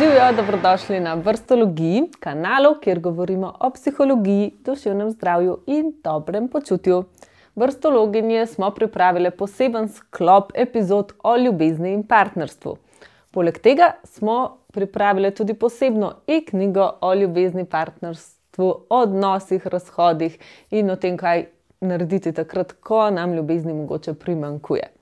Živijo, dobrodošli na vrstologiji, kanalu, kjer govorimo o psihologiji, duševnem zdravju in dobrem počutju. Vrstologinje smo pripravili poseben sklop epizod o ljubezni in partnerstvu. Poleg tega smo pripravili tudi posebno e-knjigo o ljubezni, partnerstvu, odnosih, razhodih in o tem, kaj narediti takrat, ko nam ljubezni mogoče primankuje.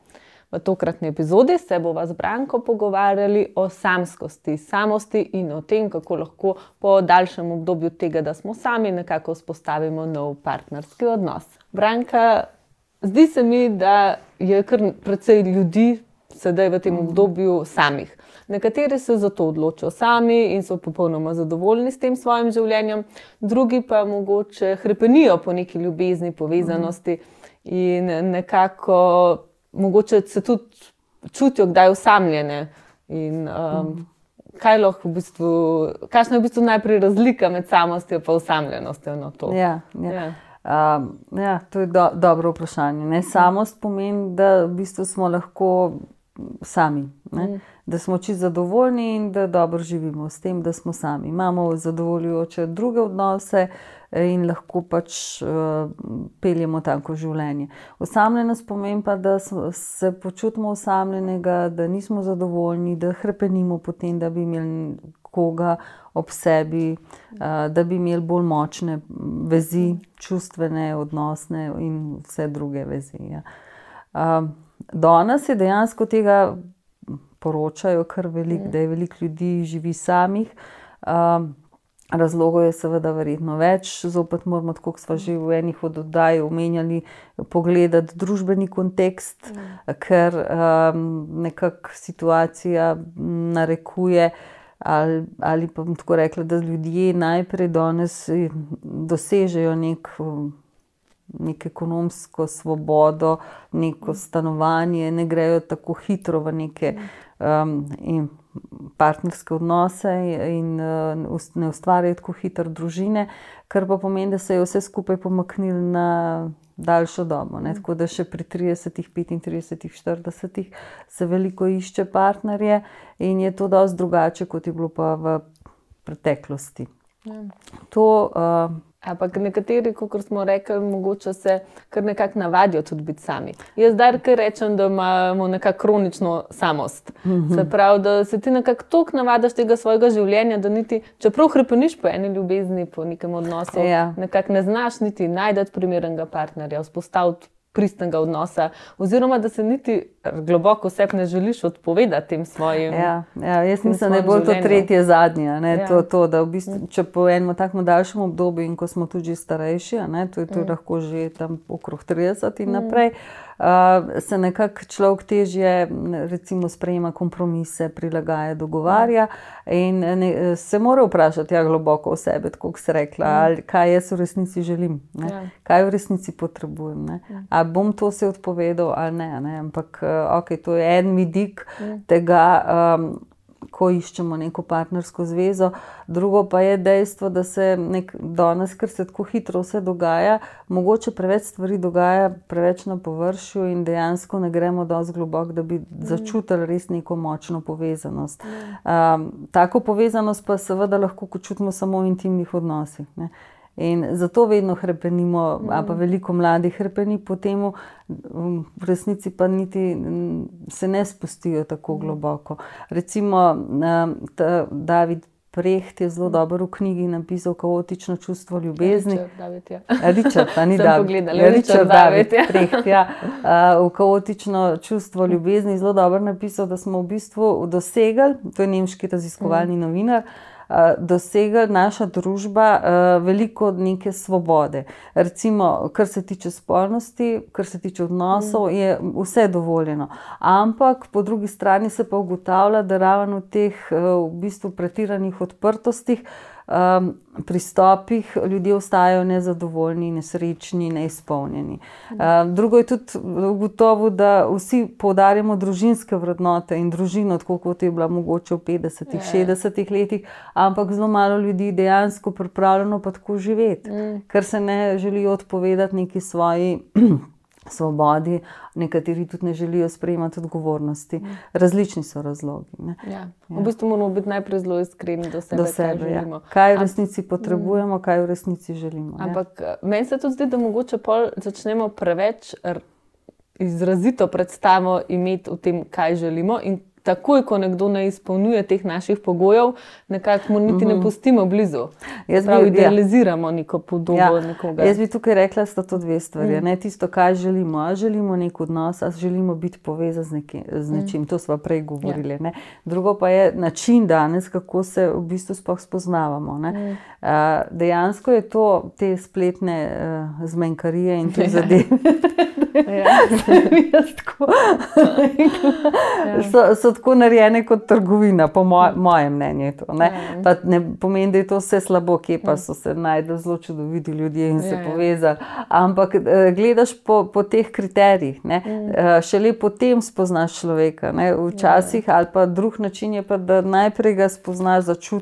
V tokratni epizodi se bomo z Branko pogovarjali o samskosti, samosti in o tem, kako lahko po daljšem obdobju tega, da smo sami, nekako vzpostavimo nov partnerski odnos. Branka, zdi se mi, da je kar precej ljudi sedaj v tem obdobju samih. Nekateri se za to odločijo sami in so popolnoma zadovoljni s tem svojim življenjem, drugi pa mogoče hrepenijo po neki ljubezni, povezanosti in nekako mogoče se tudi čutijo kdaj osamljene. In, um, kaj lahko v bistvu, kakšna je v bistvu najprej razlika med samostjo in osamljenostjo? No to? Ja, ja. Ja. Um, ja, to je do, dobro vprašanje. Ne? Samost pomeni, da v bistvu smo lahko sami, mm. Da smo čisto zadovoljni in da dobro živimo s tem, da smo sami. Imamo zadovoljujoče druge odnose, uh, in lahko pač uh, peljemo tako življenje. Osamljenost pomeni pa, da se počutimo osamljenega, da nismo zadovoljni, da krepenimo potem, da bi imeli koga ob sebi, uh, da bi imeli bolj močne vezi, čustvene, odnosne in vse druge vezi. Ja. Danes je dejansko tega poročajo kar veliko, mm. da je veliko ljudi živi samih. Uh, Razlogov je seveda verjetno več, zopet moramo, kot smo že v enih od oddaj omenjali, pogledati družbeni kontekst, mm. ker um, nekako situacija narekuje, ali, ali pa bom tako rekla, da ljudje najprej danes dosežejo nek, nek ekonomsko svobodo, neko stanovanje, ne grejo tako hitro v neke. Um, partnerske odnose in uh, ne ustvarjajo tako hitro družine, kar pa pomeni, da se je vse skupaj pomaknilo na daljšo dobo. Ne? Tako da še pri 30, 35, 40 se veliko išče partnerje in je to dosti drugače, kot je bilo pa v preteklosti. Ja. To, uh, Ampak nekateri, kot smo rekli, mogoče se kar nekako navadijo tudi biti sami. Jaz zdaj kar rečem, da imamo nekako kronično samost. Mm -hmm. Se pravi, da se ti nekako toliko navadiš tega svojega življenja, da niti, čeprav hrepeniš po eni ljubezni, po nekem odnosu, ja. nekako ne znaš niti najti primernega partnerja, vzpostaviti pristnega odnosa, oziroma da se niti globoko vse ne želiš odpovedati tem svojim. Ja, ja, jaz mislim, da je bolj to tretje, zadnje. Ne, ja. to, to, v bistvu, če po enem tako daljšem obdobju, in ko smo tudi starejši, ne, to je to mm. lahko že tam okrog 30 in mm. naprej. Uh, se nekako človek težje recimo, sprejema kompromise, prilagaja, dogovarja in ne, se mora vprašati ja, globoko o sebi, kot se rekla, mm. ali, kaj jaz v resnici želim, ja. kaj v resnici potrebujem. Ja. Ali bom to se odpovedal ali ne. ne? Ampak okay, to je en vidik mm. tega. Um, ko iščemo neko partnersko zvezo. Drugo pa je dejstvo, da se nek, danes, ker se tako hitro vse dogaja, mogoče preveč stvari dogaja, preveč na površju in dejansko ne gremo dovolj globoko, da bi mm. začutili res neko močno povezanost. Um, tako povezanost pa seveda lahko čutimo samo v intimnih odnosih. Ne. In zato vedno krepenimo, mm. pa veliko mladih krepeni po tem, v resnici pa niti se ne spustijo tako mm. globoko. Recimo David Preht je zelo dobro v knjigi napisal kaotično čustvo ljubezni. Richard, pa ni da gledal. Richard David Preht, ja. V kaotično čustvo ljubezni zelo dobro napisal, da smo v bistvu dosegli, to je nemški raziskovalni mm. novinar, Eh, dosegla naša družba uh, veliko neke svobode. Recimo, kar se tiče spolnosti, kar se tiče odnosov, mm. je vse dovoljeno. Ampak po drugi strani se pa ugotavlja, da ravno v teh uh, v bistvu pretiranih odprtostih um, pristopih ljudje ostajajo nezadovoljni, nesrečni, neizpolnjeni. Um, drugo je tudi gotovo, da vsi poudarjamo družinske vrednote in družino, tako kot je bila mogoče v 50-ih, 60-ih letih, ampak zelo malo ljudi dejansko pripravljeno pa tako živeti, mm. ker se ne želijo odpovedati neki svoji. Svobodi, nekateri tudi ne želijo sprejemati odgovornosti. Različni so razlogi. Ja. V bistvu moramo biti najprej zelo iskreni do sebe, Do sebe, kaj ja. Kaj v resnici potrebujemo, kaj v resnici želimo. ja. Ampak eh, meni se tudi zdi, da mogoče pol začnemo preveč izrazito predstavo imeti o tem, kaj želimo. In takoj, ko nekdo ne izpolnjuje teh naših pogojev, nekako mu niti ne pustimo blizu. Mhm. Jaz bi- Prav ja. idealiziramo neko podobo Ja, nekoga. Jaz bi tukaj rekla, da sta to dve stvari. Mm. Ne tisto, kaj želimo. Želimo nek odnos, želimo biti povezani z, neki, z nečim. Mm. To smo prej govorili. Ja. Drugo pa je način danes, kako se v bistvu sploh spoznavamo. Mm. Uh, dejansko je to te spletne uh, zmenkarije in te zadeve. Ja. Tako- so, so tako narejene kot trgovina, po moj, mojem mnenju. To, ne? Ja. Pa ne pomeni, da je to vse slabo, kje pa so se najdli zelo čudoviti ljudje in se Ja, ja. povezali. Ampak eh, gledaš po, po teh kriterijih, ne? Eh, šele potem spoznaš človeka. Ne? Včasih ali pa drug način je pa, da najprej ga spoznaš, začutiš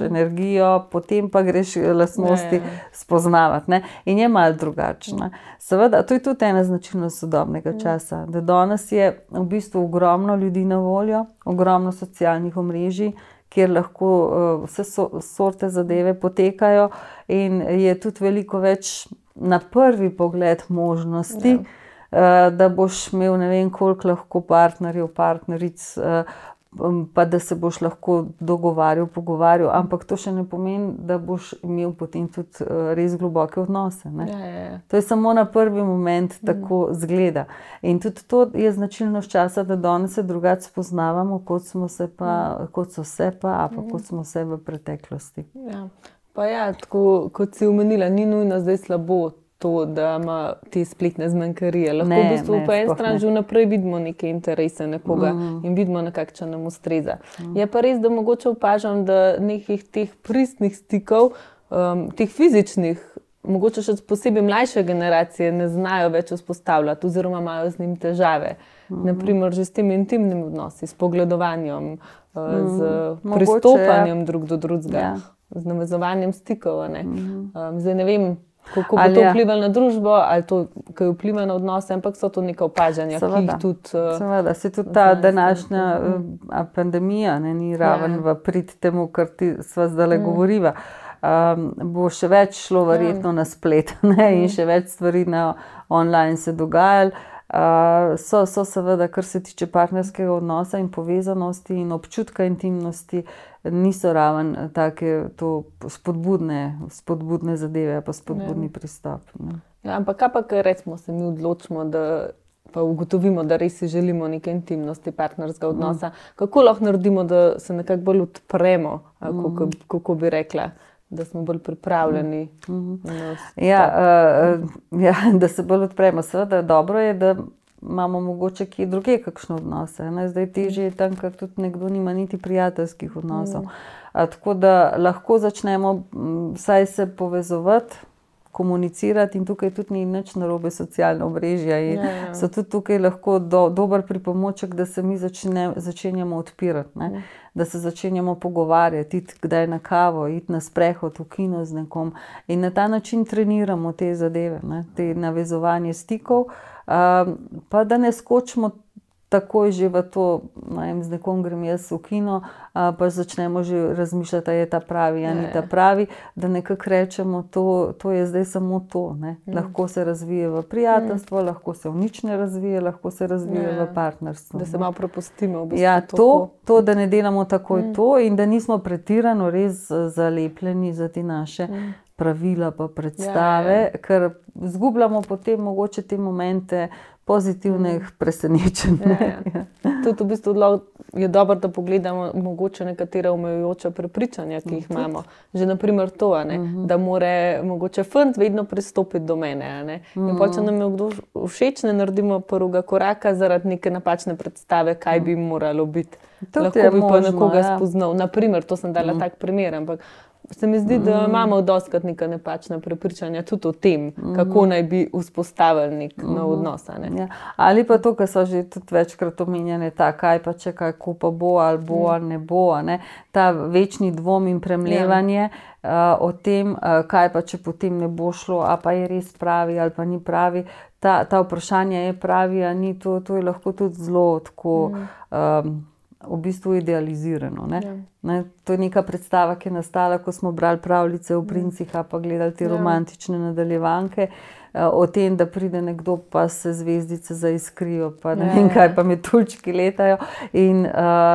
energijo, potem pa greš lastnosti Ja, ja, ja. spoznavati. Ne? In je malo drugačna. Seveda, to je tudi ena značilnost sodobnega časa, da danes je v bistvu ogromno ljudi na voljo, ogromno socialnih omrežij, kjer lahko uh, vse so, sorte zadeve potekajo, in je tudi veliko več na prvi pogled možnosti. Ja. Da boš imel ne vem, koliko lahko partnerjev, partneric, um, pa da se boš lahko dogovarjal, pogovarjal, ampak to še ne pomeni, da boš imel potem tudi eh, res globoke odnose. ne. Ja, ja, ja. To je samo na prvi moment tako zgleda. In tudi to je značilnost časa, da danes se drugače spoznavamo, kot, se pa, kot so se pa, a pa kot smo se v preteklosti. Ja. Pa ja, tako kot si omenila, ni nujno zdaj slabo to, da ima te spletne zmanjkarije. Lahko Ne, v bistvu ne, po eni strani že vnaprej vidimo neke interese nekoga mm. in vidimo, na kakšen nam ustreza. Mm. Je pa res, da mogoče opažam, da nekih teh pristnih stikov, um, teh fizičnih, mogoče še posebej mlajše generacije ne znajo več vzpostavljati, oziroma imajo z njim težave. Mm. Naprimer, že s temi intimnimi odnosi, s pogledovanjem, uh, z Mogoče, pristopanjem drug do drugega, Ja. z navezovanjem stikov. ne. Um, zdaj ne vem. Kako bo Ali to ja. vplivalo na družbo, ali to, kaj vpliva na odnose, ampak so to neka opažanja, ki Seveda. jih tudi. uh, Seveda, se tudi ta današnja eh, pandemija ne, ni raven Ja. v prid temu, kar ti sva zdaj govoriva. Um, bo še več šlo, verjetno, na splet, ne, in še več stvari na online se dogajalo. Uh, so, so seveda, kar se tiče partnerskega odnosa in povezanosti in občutka intimnosti, niso raven take spodbudne, spodbudne zadeve, pa spodbudni pristop. Ne. Ja, ampak kaj pa, ker recimo se mi odločimo, da pa ugotovimo, da res si želimo neke intimnosti, partnerskega odnosa, mm. kako lahko naredimo, da se nekako bolj odpremo, a, kako, kako bi rekla, da smo bolj pripravljeni. Mm. Vse Ja, uh, ja, da se bolj odpremo. Seveda, dobro je, da imamo mogoče kje druge kakšne odnose. Ne? Zdaj težje je tam, ker tudi nekdo nima niti prijateljskih odnosov. A, tako da lahko začnemo m, vsaj se povezovati. Komunicirati in tukaj tudi ni nič narobe socialna omrežja. Ja, ja. So tudi tukaj lahko do, dober pripomoček, da se mi začne, začenjamo odpirati, ne? Da se začenjamo pogovarjati, iti kdaj na kavo, iti na sprehod v kino z nekom in na ta način treniramo te zadeve, ne? te navezovanje stikov, um, pa da ne skočimo takoj že v to, ne vem, z nekom grem jaz v kino, a, pa začnemo že razmišljati, da je ta pravi, ali ni ta pravi, da nekako rečemo, to, to je zdaj samo to. Ne. Lahko se razvije v prijateljstvo, lahko se v nič ne razvije, lahko se razvije Ja. v partnerstvo. Da se malo prepustimo. V bistvu Ja, to, to, da ne delamo takoj mm. to, in da nismo pretirano res eh, zalepljeni za te naše mm. Pravila, pa predstave, Ja, ja, ja. ker izgubljamo potem mogoče te momente pozitivnih mm. presenečenj. Ja, ja. Tudi v bistvu je dobro, da pogledamo mogoče nekatera omejujoča prepričanja, ki jih imamo. Že naprimer to, ne, da mora mogoče fant vedno pristopiti do mene. ne. In pa če nam je kdo všeč, ne naredimo prvega koraka zaradi neke napačne predstave, kaj bi moralo biti. Tudi Lahko bi pa možno, nekoga ja. spoznal. Naprimer, to sem dala mm. tak primer, ampak se mi zdi, da imamo doskrat neka napačna prepričanja tudi o tem, kako naj bi vzpostavili nek nov odnos. a Ne? Ja. Ali pa to, kar so že tudi večkrat omenjene, ta kaj pa če kaj pa bo, ali bo, ali ne bo. a Ne? Ta večni dvom in premlevanje uh, o tem, uh, kaj pa če potem ne bo šlo, a pa je res pravi ali pa ni pravi. Ta, ta vprašanje je pravi, ali ni to, to je lahko tudi zelo tako. Um, V bistvu idealizirano. Ne? Ja. Ne, to je neka predstava, ki je nastala, ko smo brali pravljice o princih, a pa gledali te Ja. romantične nadaljevanke. eh, O tem, da pride nekdo, pa se zvezdice zaiskrijo, pa ne Ja, vem ja. kaj, pa metuljčki letajo. In uh,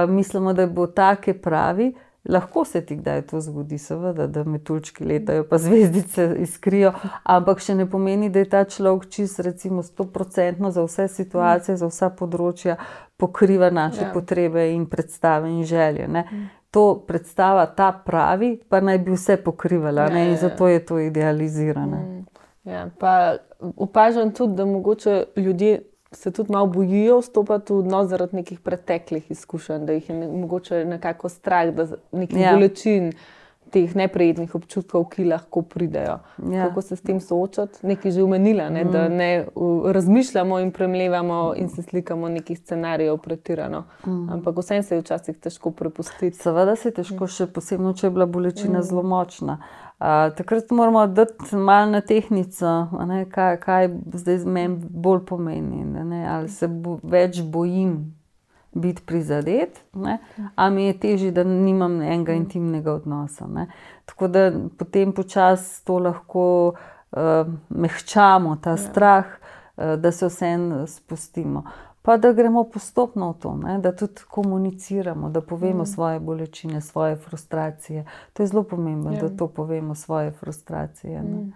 mislimo, da bo take pravi. Lahko se ti kdaj to zgodi, seveda, da metuljčki letajo, pa zvezdice iskrijo, ampak še ne pomeni, da je ta človek čist, recimo, stoprocentno za vse situacije, za vsa področja pokriva naše Ja. potrebe in predstave in želje. Ne. To predstava, ta pravi, pa naj bi vse pokrivala, Ja, ne, ja, in ja. zato je to idealizirano. Ja, pa opažam tudi, da mogoče ljudje se tudi malo bojijo vstopiti v odnos zaradi nekih preteklih izkušenj, da jih je ne, mogoče nekako strah, da nekih Ja. ja. Teh neprijetnih občutkov, ki lahko pridejo. Ja. Kako se s tem soočati? Nekaj že umenila, ne? da ne razmišljamo in premlevamo in se slikamo nekih scenarijev pretirano. Ampak vsem se je včasih težko prepustiti. Seveda se je težko, še posebej, če je bila bolečina mm. zelo močna. Uh, takrat moramo dati malo na tehnico, ne, kaj, kaj zdaj meni bolj pomeni. Ne, ali se bo, več bojim biti prizadet, ne, ali mi je težje, da nimam enega intimnega odnosa. Ne. Tako da potem počasi to lahko uh, mehčamo, ta strah, uh, da se vseeno spustimo. Pa da gremo postopno v to, ne? da tudi komuniciramo, da povemo mm. svoje bolečine, svoje frustracije. To je zelo pomembno, ja. da to povemo, svoje frustracije. Mm. Uh,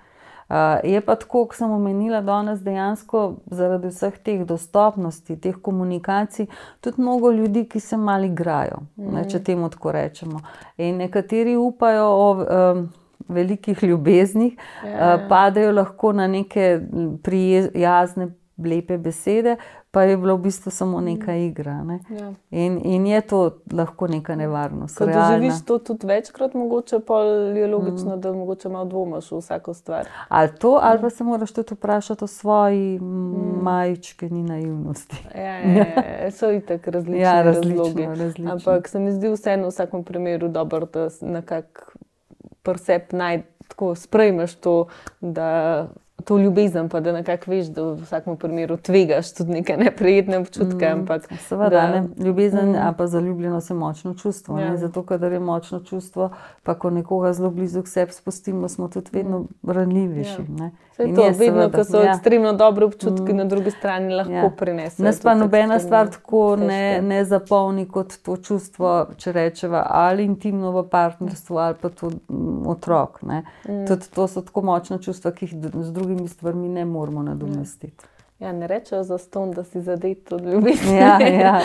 je pa tako, kot sem omenila danes, dejansko zaradi vseh teh dostopnosti, teh komunikacij, tudi mnogo ljudi, ki se malo igrajo, mm. ne, če temu tako rečemo. In nekateri upajo o um, velikih ljubeznih, ja. uh, padajo lahko na neke prijazne, lepe besede, pa je bila v bistvu samo neka igra. Ne. Ja. In, in je to lahko neka nevarnost. Realna. doživiš to tudi večkrat, mogoče pa je logično, mm. da mogoče malo dvomaš v vsako stvar. Ali to, ali pa se moraš tudi vprašati o svoji mm. majčkeni naivnosti. Ja, ja, ja, so itak različni Ja, razlogi. različno, različno. Ampak se mi zdi vseeno v vsakem primeru dobro, da s- nekako persep naj tako sprejmeš to, da to ljubezen, pa da nekako veš, da v vsakem primeru tvegaš tudi neke neprijetne občutke. Mm. Ampak, Seveda, da- ne, ljubezen, mm. pa zaljubljenost je močno čustvo. Ja. Ja. Zato, ker je močno čustvo, pa ko nekoga zelo blizu k sebi spustimo, smo tudi vedno ranljivejši. Ja. Ja. Vse to, vedno, ko so ja. ekstremno dobre občutki, mm. na drugi strani lahko ja. Prinesejo. Nas pa nobena stvar tako ne, ne zapolni kot to čustvo, če rečemo, ali intimno v partnerstvu, ali pa tudi mm, otrok. Mm. Tudi to so tako močna čustva, ki jih z drugimi stvarmi ne moremo nadomestiti. Ja, ne rečejo za ston, da si zadet od ljubezni. Ja, ja, ja.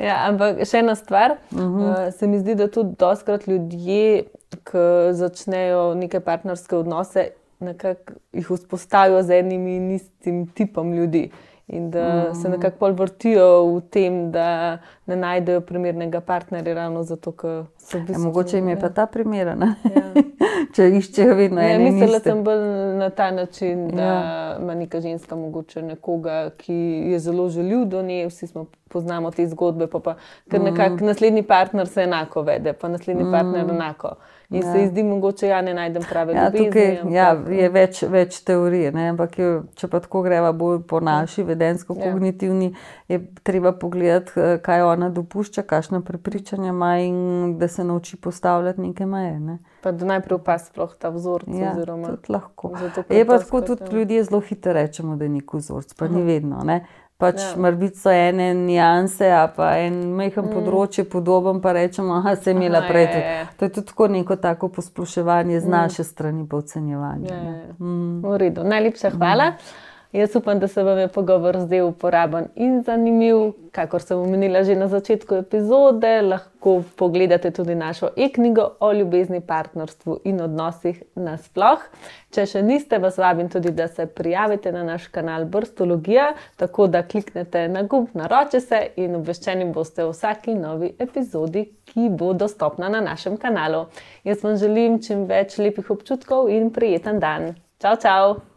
ja, ampak še ena stvar. Uh -huh. uh, se mi zdi, da tudi doskrat ljudje, ki začnejo neke partnerske odnose, nekako jih vzpostavijo z enim in istim tipom ljudi. In da -huh. se nekako bolj vrtijo v tem, da ne najdejo primernega partnerja, ravno zato, ker so v Ja, mogoče jim je pa ta primeren, Ja. če iščejo vedno Ne, in mislila sem bolj na ta način, da Ja. ima neka ženska mogoče nekoga, ki je zelo željiv do nje, vsi smo poznamo te zgodbe, pa, pa ker Mm. nekako naslednji partner se enako vede, pa naslednji mm. partner enako. In ja. se zdi mogoče, ja, ne najdem prave Ja, ljubezni. tukaj ampak- ja, je več, več teorij, ne? ampak je, če pa tako greva bolj po naši, vedensko-kognitivni, je treba pogledati, eh, kaj ona dopušča, kakšna prepričanja ima in da se nauči postavljati neke meje. Ne? Pa da najprej opaz sploh ta vzorec. Ja, oziroma, tudi lahko. Je pa tako, tudi ja. ljudje zelo hitro rečemo, da je nek vzorec, pa ni vedno. Ne? Pač Ja. Morbiti so ene nianse, a pa en majhen mm. področje podoben, pa rečemo, da se je imela Aha, prej. ja, tudi. ja. To je tudi tako neko tako posploševanje z naše strani, pa ocenjevanje. Ja, ne. ja, ja. V redu. Najlepša hvala. Jaz upam, da se vam je pogovor zdel uporaben in zanimiv. Kakor sem omenila že na začetku epizode, lahko pogledate tudi našo e-knjigo o ljubezni, partnerstvu in odnosih nasploh. Če še niste, vas vabim tudi, da se prijavite na naš kanal Brstologija, tako da kliknete na gumb Naroče se in obveščeni boste o vsaki novi epizodi, ki bo dostopna na našem kanalu. Jaz vam želim čim več lepih občutkov in prijeten dan. Čau, čau!